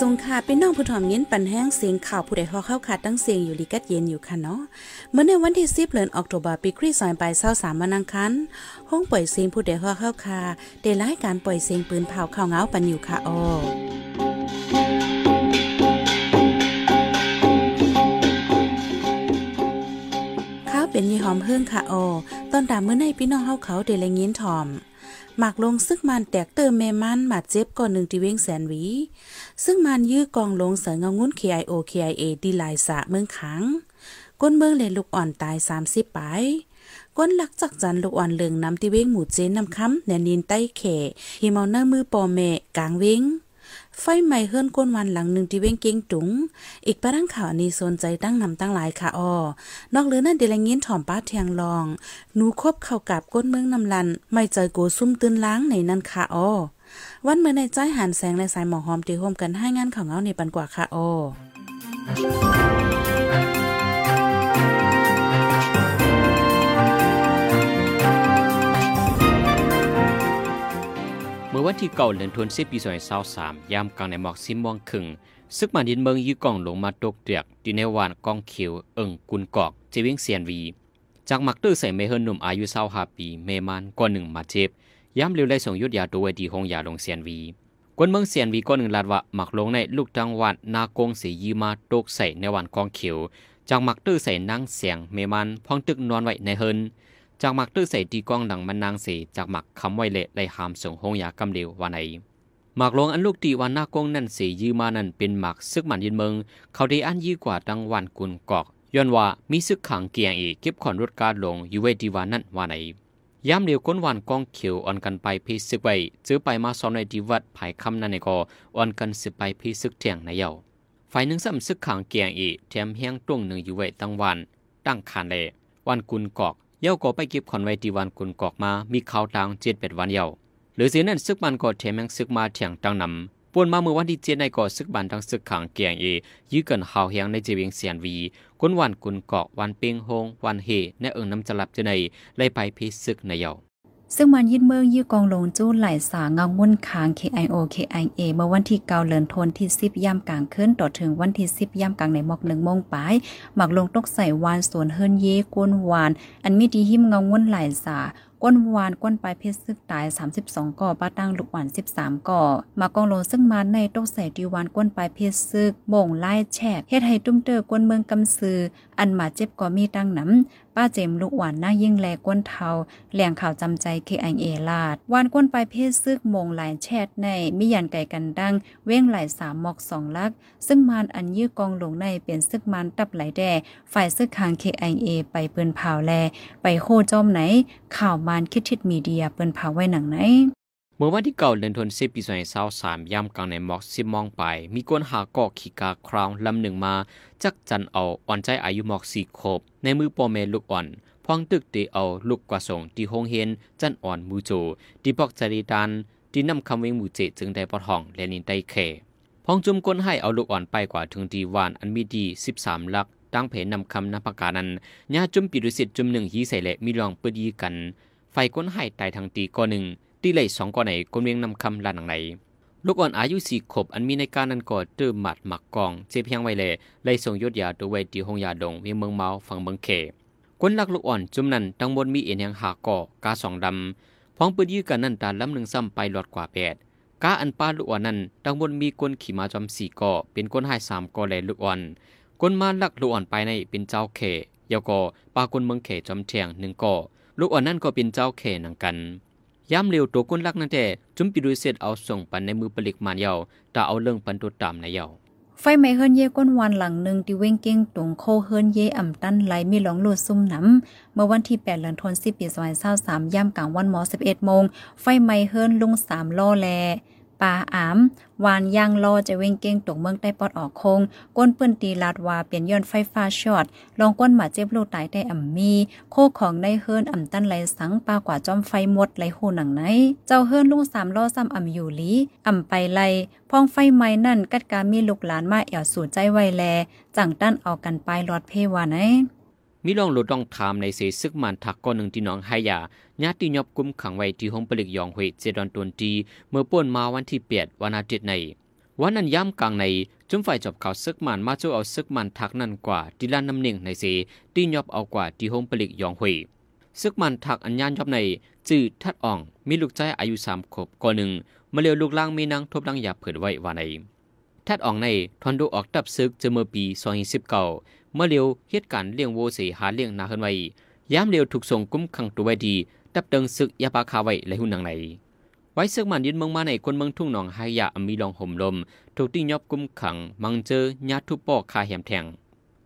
ทรงค่ะพี่น้องผู้ถ่อมยินปันแห้งเสียงข่าวผู้ใดฮอเข้าขาดตั้งเสียงอยู่ลีกัดเย็นอยู่ค่ะเนาะเมื่อในวันที่10เดือนออกตุลาปีคริสต์ศักราช23วันังคารห้องปล่อยเสียงผู้ใดฮอเข้าคาได้รายการปล่อยเสียงปืนเผาข่าวเงาปันอยู่ค่ะออข้าวเป็นยี่หอมเฮิ่งค่ะออตอนดามเมื่อในพี่น้องเฮาเขาเดลยินถ่อม หมากลงซึกมันแตกเติมเมมันมาเจ็บก่อนหนึ่งทีเว้งแสนหวี ซึ่งมันยื้อกองลงเสืองงุ้น KIO KIA ดีลายสะเมืองขัง ก้นเมืองเลนลูกอ่อนตาย 30ปลายก้นหลักจักจันลูกอ่อนเหลืองน้ำทีเว้งหมู่เจนน้ำค้ำแนนินใต้เขฮิมเอาเน้ามือปอเมกลางเว้ง ไฟใหม่เฮือนก้นวันหลังหนึ่งที่เว้งเก้งตุง อีกประดังข่าวนี้สนใจตั้งนำตั้งหลายค่ะอ้อนอกเหลือนั่นเดลังยินถ่อมป้าเทียงลอง หนูคบเข้ากับก้นเมืองนำลัน ไม่ใจโกซุ่มตื่นล้างในนั่นค่ะอ้อวันเมื่อในใจหันแสงและสายหมอกหอมตีโฮมกันให้งานข่าวเงาในปันกว่าค่ะอ้อ อวันที่เก่าเดือนธันวาคมปี2023ยามกลางในหมอกซิมมองครึงซึกมันดินเมืองยี่กองลงมาตกเตียกที่ในวานกองเขียวเอิงกุนกอกเจวิงเซียนวี จากมักตื้อใส่เมเฮินหนุ่มอายุ25ปีเมมันกว่าหนึ่งมาเจ็บย้ำเร็วได้ส่งยุดยาตัวดีหงยาลงเซียนวีกวนเมืองเซียนวีก็หนึ่งลาดว่าหมักลงในลูกจังหวัดนากงเสียยีมาตกใส่ในวันกองเขียวจากมักตื้อใส่นั่งเสียงเมมันพองตึกนอนไว้ในเฮิน จากหมักตื้อใส่ตีกองดังมันนางเสจากหมักคำไว้เละไลหามส่งหงยากำเดียววันไหนหมากลงอันลูกตีวันหน้ากงนั่นเสียืมานั่นเป็นหมากซึกมันยินเมือง เขาได้อันยี่กว่าดังวันกุนกอกย้อนว่ามีซึกขังเกียงอีกเก็บขอนรถการลงอยู่เวดีวานนั่นวันไหนย้ำเดียวก้นวันกองเขียวอ่อนกันไปพีซึกไว้ซื้อไปมาซ้อนในดีวัดภายคำนั่นในกออ่อนกันสืบไปพีซึกเถียงในเยาฝ่ายหนึ่งซ้ำซึกขังเกียงอีแถมเฮียงตรงหนึ่งอยู่ไว้ตั้งวันตั้งคานเลวันกุนกอก เย้าก็ไปเก็บขอนไว้ที่วันกุนกอกมา มีข่าวตังเจ็ดเป็ดวันเย้าหรือเสียนั่นซึกมันก็เทมยังซึกมาเถียงตังนำปวนมาเมื่อวันที่เจ็ดในก่อซึกบันทั้งซึกขังเกียงเอ ยื้อกันหาวเฮียงในเจวิงเสียนวีก้นวันกุนกอกวันเปียงฮงวันเฮในเอิงน้ำจลับเจะในไล่ไปพิซึกในเย้า ซึ่งมันยึดเมืองยื้อกองหลงจู้ไหลสางางุ่นค้าง KIO KIA เมื่อวันที่เกาเลินทนที่10ย่ำกลางขึ้นต่อถึงวันที่10ย่ำกลางในหมอกหนึ่งโมงปลายหมักลงตกใส่วานสวนเฮิรนเย่กวนวาน อันมีดีหิมงางุ่นไหลสา ก้นวานก้นปลายเพชรซึกตาย 32ก่อป้าตั้งลูกหวาน 13ก่อมากองโลซึ่งมาในตกใส่ดีวานก้นปลายเพชรซึกโม่งไล่แฉกเฮ็ดให้ตุ้มเตอก้นเมืองกำซือ อันมาเจ็บก็มีตั้งน้ำป้าเจมลูกหวานหน้ายิ่งแลก้นเทาแหล่งข่าวจำใจเคไอเอลาดวานก้นปลายเพชรซึกโม่งหลายแฉดในมียันไก่กันดังเว้งหลายสามหมอกสองลัก ซึ่งมานอันยื้อกองลงในเป็นซึกมันตับไหลแด่ฝ่ายซึกคางเคไอเอไปเปิ้นเผาแล ไปโคจอมไหน ข่าวมานคิดทิดมีเดียเปิ้นพาไว้หนังไหนเมื่อวันที่เก่าเดือนธันวาคมปีสองพันสามย่ำกลางในหมอกสิมองไป มีก้นหากอกขีกาคราวลำหนึ่งมา จักจันเอาอ่อนใจอายุหมอกสี่ขบในมือปอเมลูกอ่อนพองตึกตีเอาลูกกว่าส่งที่หงเฮนจันอ่อนมูโจที่บอกจริดันที่นำคำเวงมูเจจึงได้ปอทองและนินไตเคพองจุมก้นให้เอาลูกอ่อนไปกว่าถึงดีวานอันมีดีสิบสามลักตั้งเพนนำคำนภกานั้นญาจุมปิรุสิตจุมหนึ่งฮีใส่และมีรองเปิดยีกัน ไฟก้นให้ตายทางตีก้อนหนึ่งตีไหลสองก้อนไหนก้นเวียงนำคำลานหนังไหนลูกอ่อนอายุสี่ขบอันมีในการนั้นก่อเติมหมัดหมักกองเจ็บเพียงไว้เลยไล่ส่งยศยาตัวไว้ที่หงยาดงเวียงเมืองเมาฝั่งเมืองเขก้นลักลูกอ่อนจุมนั้นทั้งบนมีเอ็นยังหาก่อกาสองดำพ้องปืนยื้อกันนั่นตาล้ำหนึ่งซ้ำไปหลอดกว่าแปดกาอันป้าลูกอ่อนนั้นทั้งบนมีก้นขี่มาจอมสี่ก่อเป็นก้นให้สามก่อแลลูกอ่อนก้นมาลักลูกอ่อนไปในเป็นเจ้าเขยาวก่อปาก้นเมืองเขจอมเทียงหนึ่งก่อ ลูกอ่อนนั่นก็เป็นเจ้าเขนังกันย้ำเร็วตัวก้นลักนั่นแต่จุมปิดุเสร็จเอาส่งปันในมือปลิกมานเยาแต่เอาเรื่องปันตัวตามในเยาไฟไหม้เฮิรนเย่ก้นวันหลังหนึ่งที่เว้งเก้งตรงโคเฮิรนเย่อ่ำตันไหลมีหลงลูดซุ่มหนำเมื่อวันที่8เดือนธันวาคมปี2023ย่ำกลางวันหมอ11โมงไฟไหม้เฮิรนลุง3ล้อแล ปาอามวานย่างรอจะเว้งเก้งตกเมืองใต้ปอดออกคง ก้นเปื้นตีลาดว่าเปลี่ยนย้อนไฟฟ้าช็อตลองก้นหมาเจ็บลูกตายได้อ่ำมี โคของในเฮิรนอ่ำตั้นไหลสังปากว่าจอมไฟหมดไหลโหหนังไหน เจ้าเฮิรนลุงสามล้อซ้ำอ่ำอยู่ลีอ่ำไปไลพองไฟไหม้นั่นกัดกามีลูกหลานมาแอวสู่ใจไวแล จังตั้นเอากันไปรอดเพวาไหน มีลองหลุดต้องถามในเสซึกมันถักก้อนหนึ่งที่น้องให้ยาญาติยอบกุมขังไว้ที่ห้องปลิกยองเฮเจดอนตวนตีเมื่อป่วนมาวันที่เปียดวันอาทิตย์ใน วันนั้นย่ำกลางในจุ่มฝ่ายจบข่าวซึกมันมาจูเอาซึกมันทักนั่นกว่าดิลานน้ำเนียงในเสตียอบเอากว่าที่โฮมปลิกยองหุยซึกมันทักอัญญานยอบในจืดทัดอ่อง มีลูกใจอายุสามขบก่อนหนึ่งมาเลียวลูกล่างมีนางทบดังหยาเผิดไว้ว่าในทัดอ่องในทอนดูออกตับซึกเจอเมื่อปีสองสิบเก้า เมื่อเลียวเหตุการณ์เลี้ยงโวเสหาเลี้ยงนาขึ้นไว้ยามเลียวถูกส่งกุ้มขังตัวไว้ดีดับเดิงซึกยาปาคาไว้และหุ่นนางในไว้ซึกมันยืนเมืองมาในคนเมืองทุ่งหนองไฮยาอมีลองห่มลม ถูกตียอบกุ้มขัง มังเจอญาทุปอกคาแหมแทง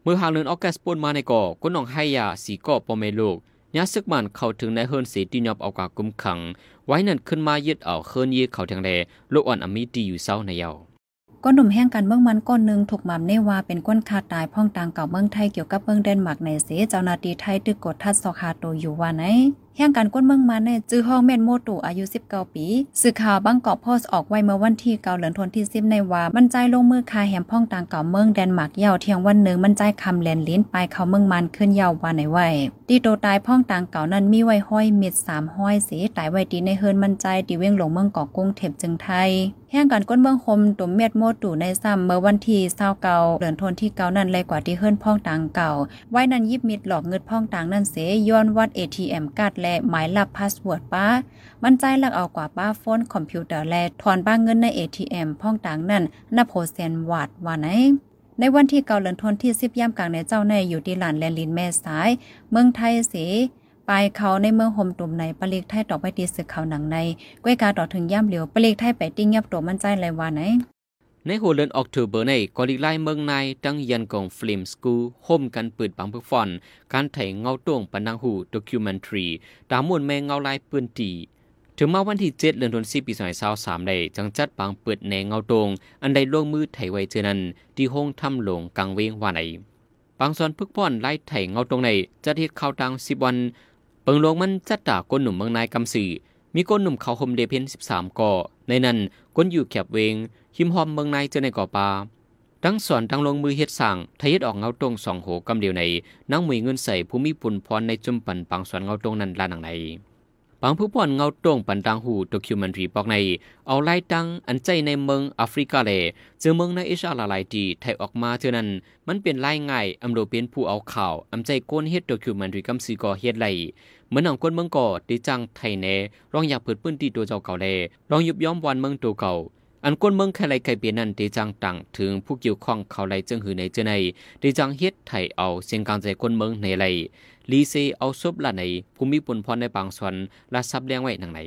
เมื่อหางเลือนออกัสปนมาในก่อคนหนองไฮยาสีก่อปอเมลูกยาซึกมันเข้าถึงในเฮิรนสีตียอบเอากว่ากุ้มขัง ไว้นั่นขึ้นมายึดเอาเฮิรนยีเขาแทงแลโลกอ่อนอมีตีอยู่เศร้าในเยา ก้นหนุ่มแห้งกันเมืองมันก้นหนึ่งถูกหม่ำเนว่าเป็นก้นคาตายพ่องต่างเก่าเมืองไทยเกี่ยวกับเมืองเดนมาร์กในเสเจ้านาตีไทยตึกกดทัดสอคาโตอยู่ว่าไหน แห่งการก้นเมืองมาในจื้อห้องแม่นโมตูอายุ 19 ปี สื่อข่าวบางกอกโพสต์ออกไว้เมื่อวันที่เกาเหลือนทนที่ซิบในว่า มันใจลงมือคาแหมพ่องต่างเก่าเมืองแดนมาร์กเยาวเที่ยงวันหนึ่งมันใจคำแลนลิ้นไปเขาเมืองมันขึ้นเยาวว่าไหนไว้ตีโตตายพ่องต่างเก่านั้นมีไว้ห้อยเม็ดสามห้อยเสีตายไว้ตีในเฮินมันใจตีเว้งหลงเมืองเกาะกุ้งเทบจึงไทยแห่งการก้นเมืองคมตุ่มเม็ดโมตูในซ้ำเมื่อวันที่เศร้าเก่าเหลือนทนที่เก่านั้นเลยกว่าที่เฮิรนพ่องต่างเก่า ไว้นั้นยิบมิดหลอกเงินพ่องต่างนั้นเสย้อนวัด ATM กัดและหมายลับพาสเวิร์ดป้า มันใจลักเอากว่าป้าโฟนคอมพิวเตอร์และถอนบ้างเงินใน ATM พ่องต่างนั่นนับโพเซนวาดว่าไหนในวันที่เกาเลินทนที่สิบย่ำกลางในเจ้าในอยู่ที่หลานแลนลินแม่สาย เมืองไทยสีปลายเขาในเมืองห่มตุ่มในปลีกไทยต่อไปตีสึกเขาหนังในก้วยกาต่อถึงย่ำเหลียวปลีกไทยไปติ้งยับตัวมั่นใจไรว่าไหน ในหัวเดือนออกตุเบอร์ในกอลิไลเมืองในตั้งยันกองฟิล์มสกูห่มกันปืนปังเพื่อฟอน การไถเงาต้วงปันนังหูด็อกิวเมนทรีตามมวลแมงเงาลายปืนตีถึงมาวันที่เจ็ดเดือนธันวาคมปีสองพันสามได้จังจัดปังเปิดแนงเงาตรง อันใดล่วงมือไถไว้เจอนั้น ที่ห้องทำหลงกลางเวงว่าไหนบางส่วนพึกพ่อนไล่ไถเงาตรงในจัดเหตุข่าวตังสิบวัน เปิงลงมันจัดตาก้นหนุ่มเมืองนายกำสื่อมีก้นหนุ่มเขาหมเดเพนสิบสามก่อ ในนั้นก้นอยู่แคบเวงหิมหอมเมืองในเจอในก่อปาทั้งสอนทั้งลงมือเฮ็ดสั่งทยึดออกเงาตรงสองโหกำเดียวในนั่งมือเงินใส่ภูมิปุ่นพรในจุมปันปังสอนเงาตรงนั้นลานังใน ปังผู้ป่อนเงาตรงปันตังหูด็อกิวเมนทรีบอกในเอาไล่ตังอันใจในเมืองแอฟริกาเลเจอเมืองในเอเชียหลายๆที่ไทยออกมาเท่านั้นมันเป็นไล่ง่ายอำโดเป็นผู้เอาข่าวอำใจก้นเฮ็ดด็อกิวเมนทรีกำซีก่อเฮ็ดไลเหมือนหนังก้นเมืองก่อได้จังไทยแน่รองอยากเปิดพื้นที่ตัวเจ้าเก่าแลรองยุบย้อมวันเมืองตัวเก่า อันก้นเมืองใครไรใครเปลี่ยนนั้นด้จังต่างถึงผู้เกี่ยวข้องเขาไรจึงหือในเจในได้จังเฮ็ดไทยเอาเสียงกลางใจก้นเมืองในไรลีเซเอาซบละในภูมิปุ่นพรในบางส่วนละซับเลี้ยงไว้หนังไหน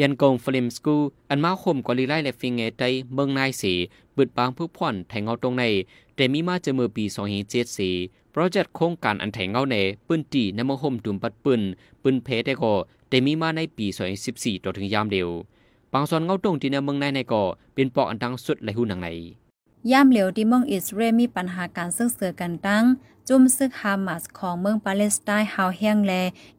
ยันกงฟิลิมสกูอันมาคมกอลีไลและฟิงเงใจเมืองนายสีบึดปางผู้พ่อนแทงเอาตรงในแต่มีมาเจอเมื่อปี2007สีโปรเจกต์โครงการอันแทงเอาในปืนตีในมหมดุมปัดปืนปืนเพแต่ก็แต่มีมาในปี2014ต่อถึงยามเดียว บางส่วนเงาตรงที่ในเมืองในในก็เป็นปอกอันดังสุดแลหูหนังในย่ามเหลียวที่เมืองอิสราเอลมีปัญหาการซึ่งเสือกันตั้ง จุ่มซึกฮามาสของเมืองปาเลสไตน์ฮาวแห้งแล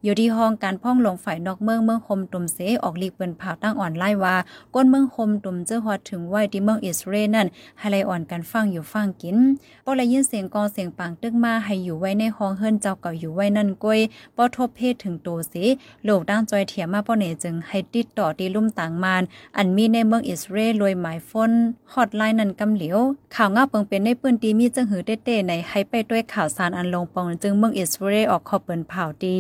อยู่ที่ห้องการพ่องลงฝ่ายนอกเมืองเมืองคมตุ่มเสออกลีกเปิ้นผ่าตั้งอ่อนไล่ว่า ก้นเมืองคมตุ่มเจอฮอดถึงไว้ที่เมืองอิสราเอลนั่นให้ไลอ่อนกันฟังอยู่ฟังกินปอเลยยินเสียงกองเสียงปังตึกมาให้อยู่ไว้ในห้องเฮิรนเจ้าเก่าอยู่ไว้นั่นก้อยปอทบเพศถึงโตสิโลกด้านจอยเถียมาปอเนจึงให้ติดต่อที่ลุ่มต่างมานอันมีในเมืองอิสราเอลรวยหมายฟนฮอตไลน์นั่นกำเหลียวข่าวงาเปิงเป็นในปืนตีมีจังหือเต้ๆในให้ไปด้วยข่าวสารอันลงปองจึงเมืองอิสราเอลออกขอบเปินเผาดี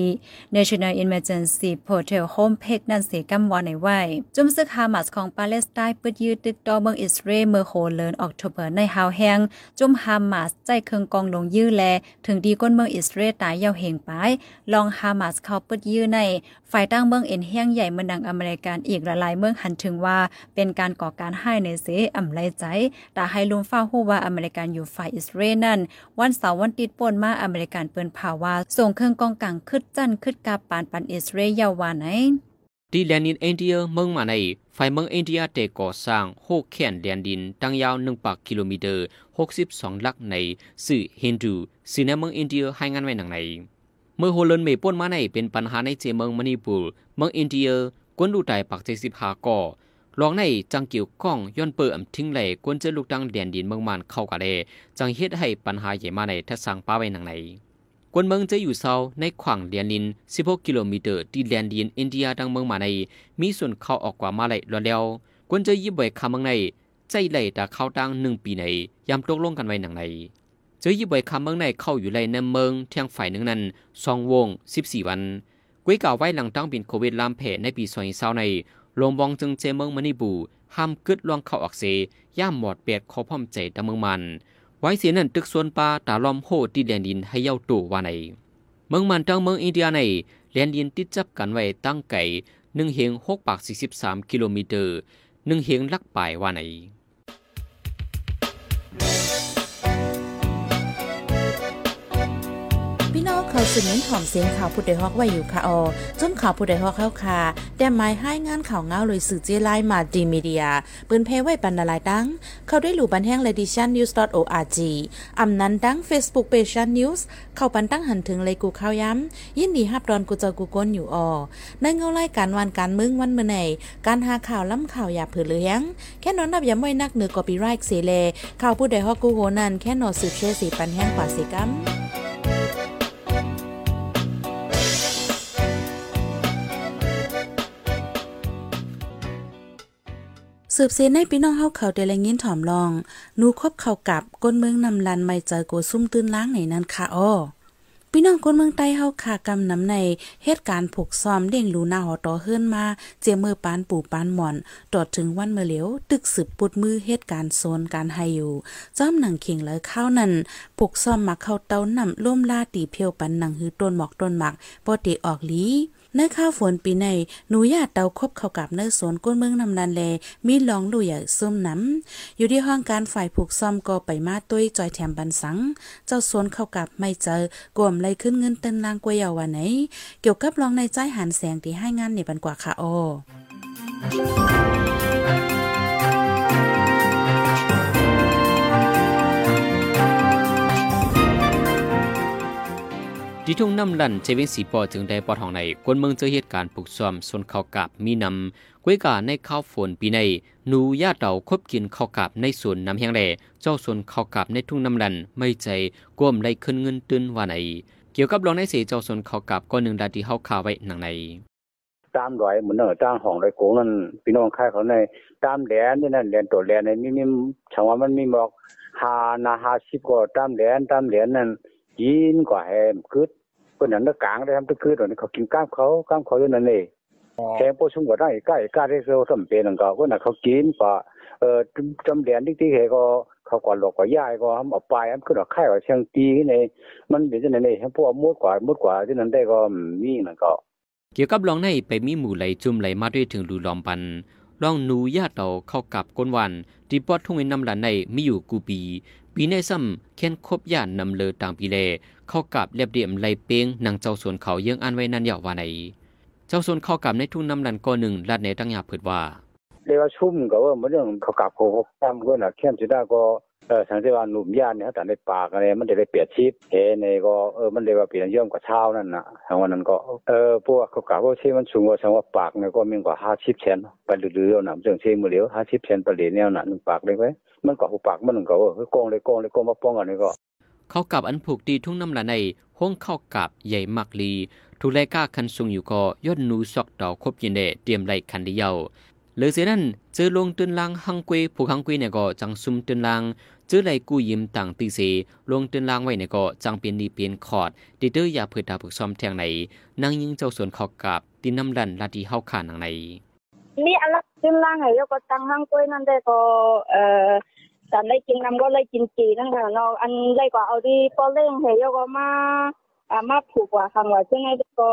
National Emergency Portal Homepage นั่นเสียกำวอนในไว้จุมซึกฮามาสของปาเลสไตน์ปืดยืดตึกต่อเมืองอิสราเอลเมื่อโคเลินออกทบเปิดในฮาวแฮงจุมฮามาสใจเคืองกองลงยื้อแล ถึงดีก้นเมืองอิสราเอลตายเยาเหงไปลองฮามาสเข้าปืดยื้อในฝ่ายตั้งเมืองเอ็นเฮียงใหญ่เมืองดังอเมริกันอีกหลายเมืองหันถึงว่าเป็นการก่อการให้ในเสอำไรใจแต่ให้ลุมฟ้าฮู้ว่าอเมริกันอยู่ฝ่ายอิสราเอลนั่น วันเสาร์วันติดป่นมาอเมริกันเปิ้นภาวาส่งเครื่องกองกังคึดจันคึดกาปานปันอิสราเอลยาวาไหนดีแลนดินอินเดียเมืองมาในไฟเมืองอินเดียเตก่อสร้างโฮแคนแดนดินตั้งยาว1ปักกิโลเมตร 62 ลักในสื่อฮินดูสื่อในเมืองอินเดียให้งานไว้หนังใน เมื่อโฮเลนเมป่นมาในเป็นปัญหาในเจเมืองมณีปูเมืองอินเดียกวนดูไตปักเจสิบหาก่อลองในจังเกี่ยวข้องย้อนเปิดอำทิ้งไหลกวนเจลูกดังแดนดินเมืองมันเข้ากะเลจังเฮ็ดให้ปัญหาใหญ่มาในทัศสังป้าไว้หนังในกวนเมืองจะอยู่เซาในขวางเดียนลิน 16 กิโลเมตรที่แดนดินอินเดียดังเมืองมาใน มีส่วนเข้าออกกว่ามาไหลรอแล้วกวนจะยิบไว้คำเมืองในใจไหลตาเข้าตั้งหนึ่งปีในยำตกลงกันไว้หนังใน จอยิบไว้คำเมืองในเข้าอยู่ในในเมืองเที่ยงฝ่ายหนึ่งนั้นสองวงสิบสี่วันกุ้ยก่าวไว้หลังตั้งบินโควิดลามเพในปีสองเศร้าในลงบองจึงเจเมืองมณีบูห้ามกึดลองเข้าอักเสย่ามหมดเปียดขอพร้อมใจตะเมืองมัน ไว้เสียนั่นตึกส่วนปลาตาล้อมโหที่แดนดินให้เย้าตู่ว่าในเมืองมันตั้งเมืองอินเดียในแดนดินติดจับกันไว้ตั้งไก่หนึ่งเฮงหกปากสี่สิบสามกิโลเมตรหนึ่งเฮงลักป่ายว่าไหน พี่น้องเน้นถ่อมเสียงข่าวผู้ใดฮอกไว้อยู่ค่ะออจนข่าวผู้ใดฮอกเข้าค่ะแต่หมายให้งานข่าวเงาเลยสื่อเจไลมาดีมีเดียปืนเพไว้ปันนาลายดัง เขาได้หลู่บันแห้ง l e d i t i o n news org อำนั้นดัง Facebook page news เข้าปันตั้งหันถึงเลยกูข้าวย้ำยินดีฮับดอนกูเจอกูก้นอยู่ออในเงาไล่การวันการมึงวันเมื่อไหนการหาข่าวล้ำข่าวอย่าเผือเลี้ยงแค่นอนนับอย้ำไว้นักเหนือกอปีไรค์เสเลข่าวผู้ใดฮอกกูโหนันแค่นอสืบเชื่อสีปันแห้งกว่าสีกัม สืบเสียในพี่น้องเฮาเขาได้แลยินถ่อมลองนูคบเข้ากับก้นเมืองนำลันไม่เจอโกซุ่มตื้นล้างในนั้นค่ะอ้อพี่น้องคนเมืองใต้เฮาค่ะกำนำในเหตุการณ์ผูกซ้อมเด้งลูหน้าหอต่อเฮือนมา เจมือปานปู่ปานหมอนตอดถึงวันเมื่อเหลียว ตึกสืบปุดมือเหตุการณ์โซนการให้อยู่ จ้อมหนังเข่งเลยข้าวนั้นผูกซ้อมมาเข้าเตานำร่วมล่าตีเพียวปันหนังหือต้นหมอกต้นหมักปอติออกลี ในข้าวฝนปีในหนูญาติเตาคบเข้ากับเนื้อสวนก้นเมืองนำนันแล มีลองลุยซุ่มน้ำอยู่ที่ห้องการฝ่ายผูกซ่อมก็ไปมาตุ้ยจอยแถมบันสัง เจ้าสวนเข้ากับไม่เจอกลมเลยขึ้นเงินเต้นลางกวยเยาวันไหน เกี่ยวกับลองในใจหันแสงที่ให้งานในบันกว่าค่ะโอ ที่ทุ่งน้ำลันเจวิงสีปอจึงได้ปอทองในกวนเมืองเจอเหตุการณ์ปลุกซ้อมส่วนเขาวกับมีนำก้วยกาในข้าวฝนปีในหนูย่าเต่าคบกินข้าวกับในสวนน้ำแห้งแหล่เจ้าส่วนข้าวกับในทุ่งน้ำลันไม่ใจกวมไล่ขึ้นเงินตื้นว่าไหน เกี่ยวกับรองในเสียเจ้าส่วนข้าวกับก็หนึ่งดาที่เฮาข่าวไว้หนังในตามรอยเหมือนเนอจ้างของไรโกงนั่นพี่น้องค่ายเขาในตามแดนนี่นั่นแดนตัวแดนในนี่นี่ช่างว่ามันมีบอกหานาหาสิบก็ตามแดนตามแดนนั่นยินกว่าแฮมคือ เพิ่นนั่นกลางได้ทำตะคือตอนนี้เขากินก้ามเขาก้ามเขาอยู่นั่นเองแทงโปชุมก็ได้ใกล้ใกล้ได้เซลสมเป็นนั่นก็เพิ่นน่ะเขากินปะเอ่อจำแดนที่ที่เฮก็เขาก่อนหลอกกว่าย่ายก็ทำเอาไปอันคือดอกไข่ว่าเชียงตีในมันเป็นจังได๋นี่พวกมุดกว่ามุดกว่าที่นั้นได้ก็มีนั่นก็เกี่ยวกับรองในไปมีหมู่ไหลจุ่มไหลมาด้วยถึงรูลอมปัน ลองหนูญาติเต่าเข้ากับก้นวันที่ปอดทุ่งน้ำลันในมีอยู่กูปี ปีในซ้ำเค้นคบญาตินำเลอต่างปีแล เข้ากับเรียบเดียมไลเป้งนางเจ้าสวนเขาเยื่องอันไว้นั่นยาวว่าไหนเจ้าสวนเข้ากับในทุ่งน้ำลันก็หนึ่งลาดในตั้งยาเผิดว่าเรียกว่าชุ่มก็ว่ามันเรื่องเขากับโคกตามก็น่ะเข้มสิได้ก็ เออสังเกตว่าหนุ่มย่านเนี่ยแต่ในปากอะไรมันจะได้เปียบชีพเฮในก็เออมันเรียกว่าเปลี่ยนเยี่ยมกว่าเช้านั่นน่ะทางวันนั้นก็เออพวกเขากับว่าชีมันสูงกว่าสังว่าปากเนี่ยก็มีกว่าห้าชิปเชนไปเรื่อยๆน่ะเรื่องเชีมือเหลียวห้าชิปเชนไปเหลียวแนวน่ะหนึ่งปากเลยไว้มันก็หูปากมันก็เออโกงเลยโกงเลยโกงมาป้องกันนี่ก็เขากับอันผูกดีทุ่งน้ำละในห้องเข้ากับใหญ่มักลีทุเลก้าคันซุงอยู่ก็ยอดนูซอกดอกคบยินเดเตรียมไหลคันเดียว เหลือเสียนั้นเจอลงตืนลางหังกวยผูกหังกวยเนี่ยก็จังซุมตืนลางเจอไหลกู้ยิมต่างตีเสลงตืนลางไว้เนี่ยก็จังเปลี่ยนดีเปลี่ยนคอร์ดดิเตอร์อย่าเผิดดาผึกซ้อมแทงไหนนางยิงเจ้าสวนข้ากับตินน้ำลันลาดีเฮาขานังไหนมีอันละกินล่างให้ยก็ตังห้างกล้วยนั่นได้ก็เอ่อแต่ได้กินน้ำก็เลยกินจีนั่นค่ะเนาะอันได้ก็เอาที่ป้อเล่งให้ยก็มาอ่ามาผูกว่าครั้งว่าซึ่งไอ้ก็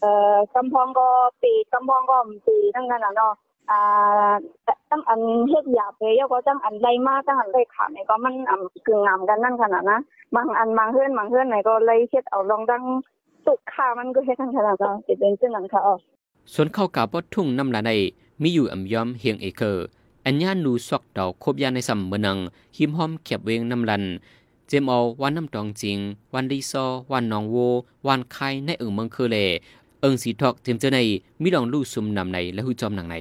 เอ่อกำพองก็ปีกำพองก็ปีนั่นกันน่ะเนาะ อ่าตั้งอันเฮ็ดหยาเลยยก็ตั้งอันไล่มาตั้งอันไล่ขาเนี่ยก็มันอ่ากึ่งงามกันนั่นขนาดนะบางอันบางเฮือนบางเฮือนไหนก็ไล่เฮ็ดเอาลองดังตุกขามันก็เฮ็ดทั้งขนาดเนาะเป็นจังนั้นค่ะอ๋อส่วนเข้ากับปอดทุ่งน้ำละในมีอยู่อ่ำย้อมเฮียงเอเคอร์อัญญานูซอกดอกคบยาในซัมเมนังหิมหอมเขียบเวงน้ำลันเจมเอาวันน้ำตองจริง วันรีซอ วันนองโว วันไข่ในเอิงเมืองเคอเลเอิงสีทอกเจมเจอในมีลองลู่ซุมนำในและหูจอมหนังใน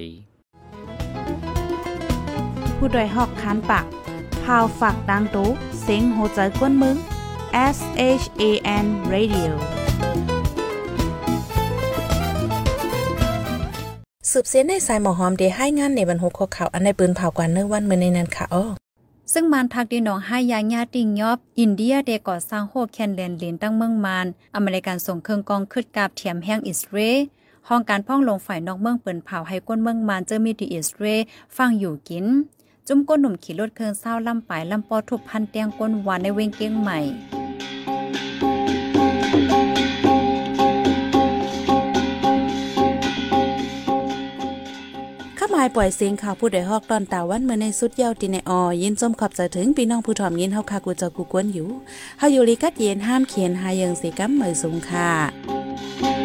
ผู้ดยหอกคานปากพาวฝากดังตู้เสียงโหใจกวนมึง S H A N Radio สืบเสียนในสายหมอหอมเดให้งานในบรรหุกข้อข่าวอันในปืนเผากว่าเนื้อวันเมื่อในนั้นค่ะอ้อซึ่งมานทักดีน้องให้ยาญาติงยอบ อินเดียเดก่อสร้างโฮแคนแลนลินตั้งเมืองมาน อเมริกันส่งเครื่องกองขึ้นกาบเทียมแห้งอิสราเอลห้องการพ่องลงฝ่ายนอกเมืองเปิ่นเผาให้ก้นเมืองมานเจอมีดีอิสราเอลฟังอยู่กิน จุ่มก้นหนุ่มขี่รถเครื่องเศร้าลำปายลำปอทุบพันเตียงก้นหวานในเวงเกียงใหม่ข้ามายปล่อยเสียงข่าวผู้ใดฮอกตอนตาวันเมื่อในสุดเยาวติในออยินจมขอบใจถึงพี่น้องผู้ถ่อมยินเฮาคากูเจะกูกวนอยู่เฮาอยู่ลีกัดเย็นห้ามเขียนหายังสิกัมเหมยสูงค่ะ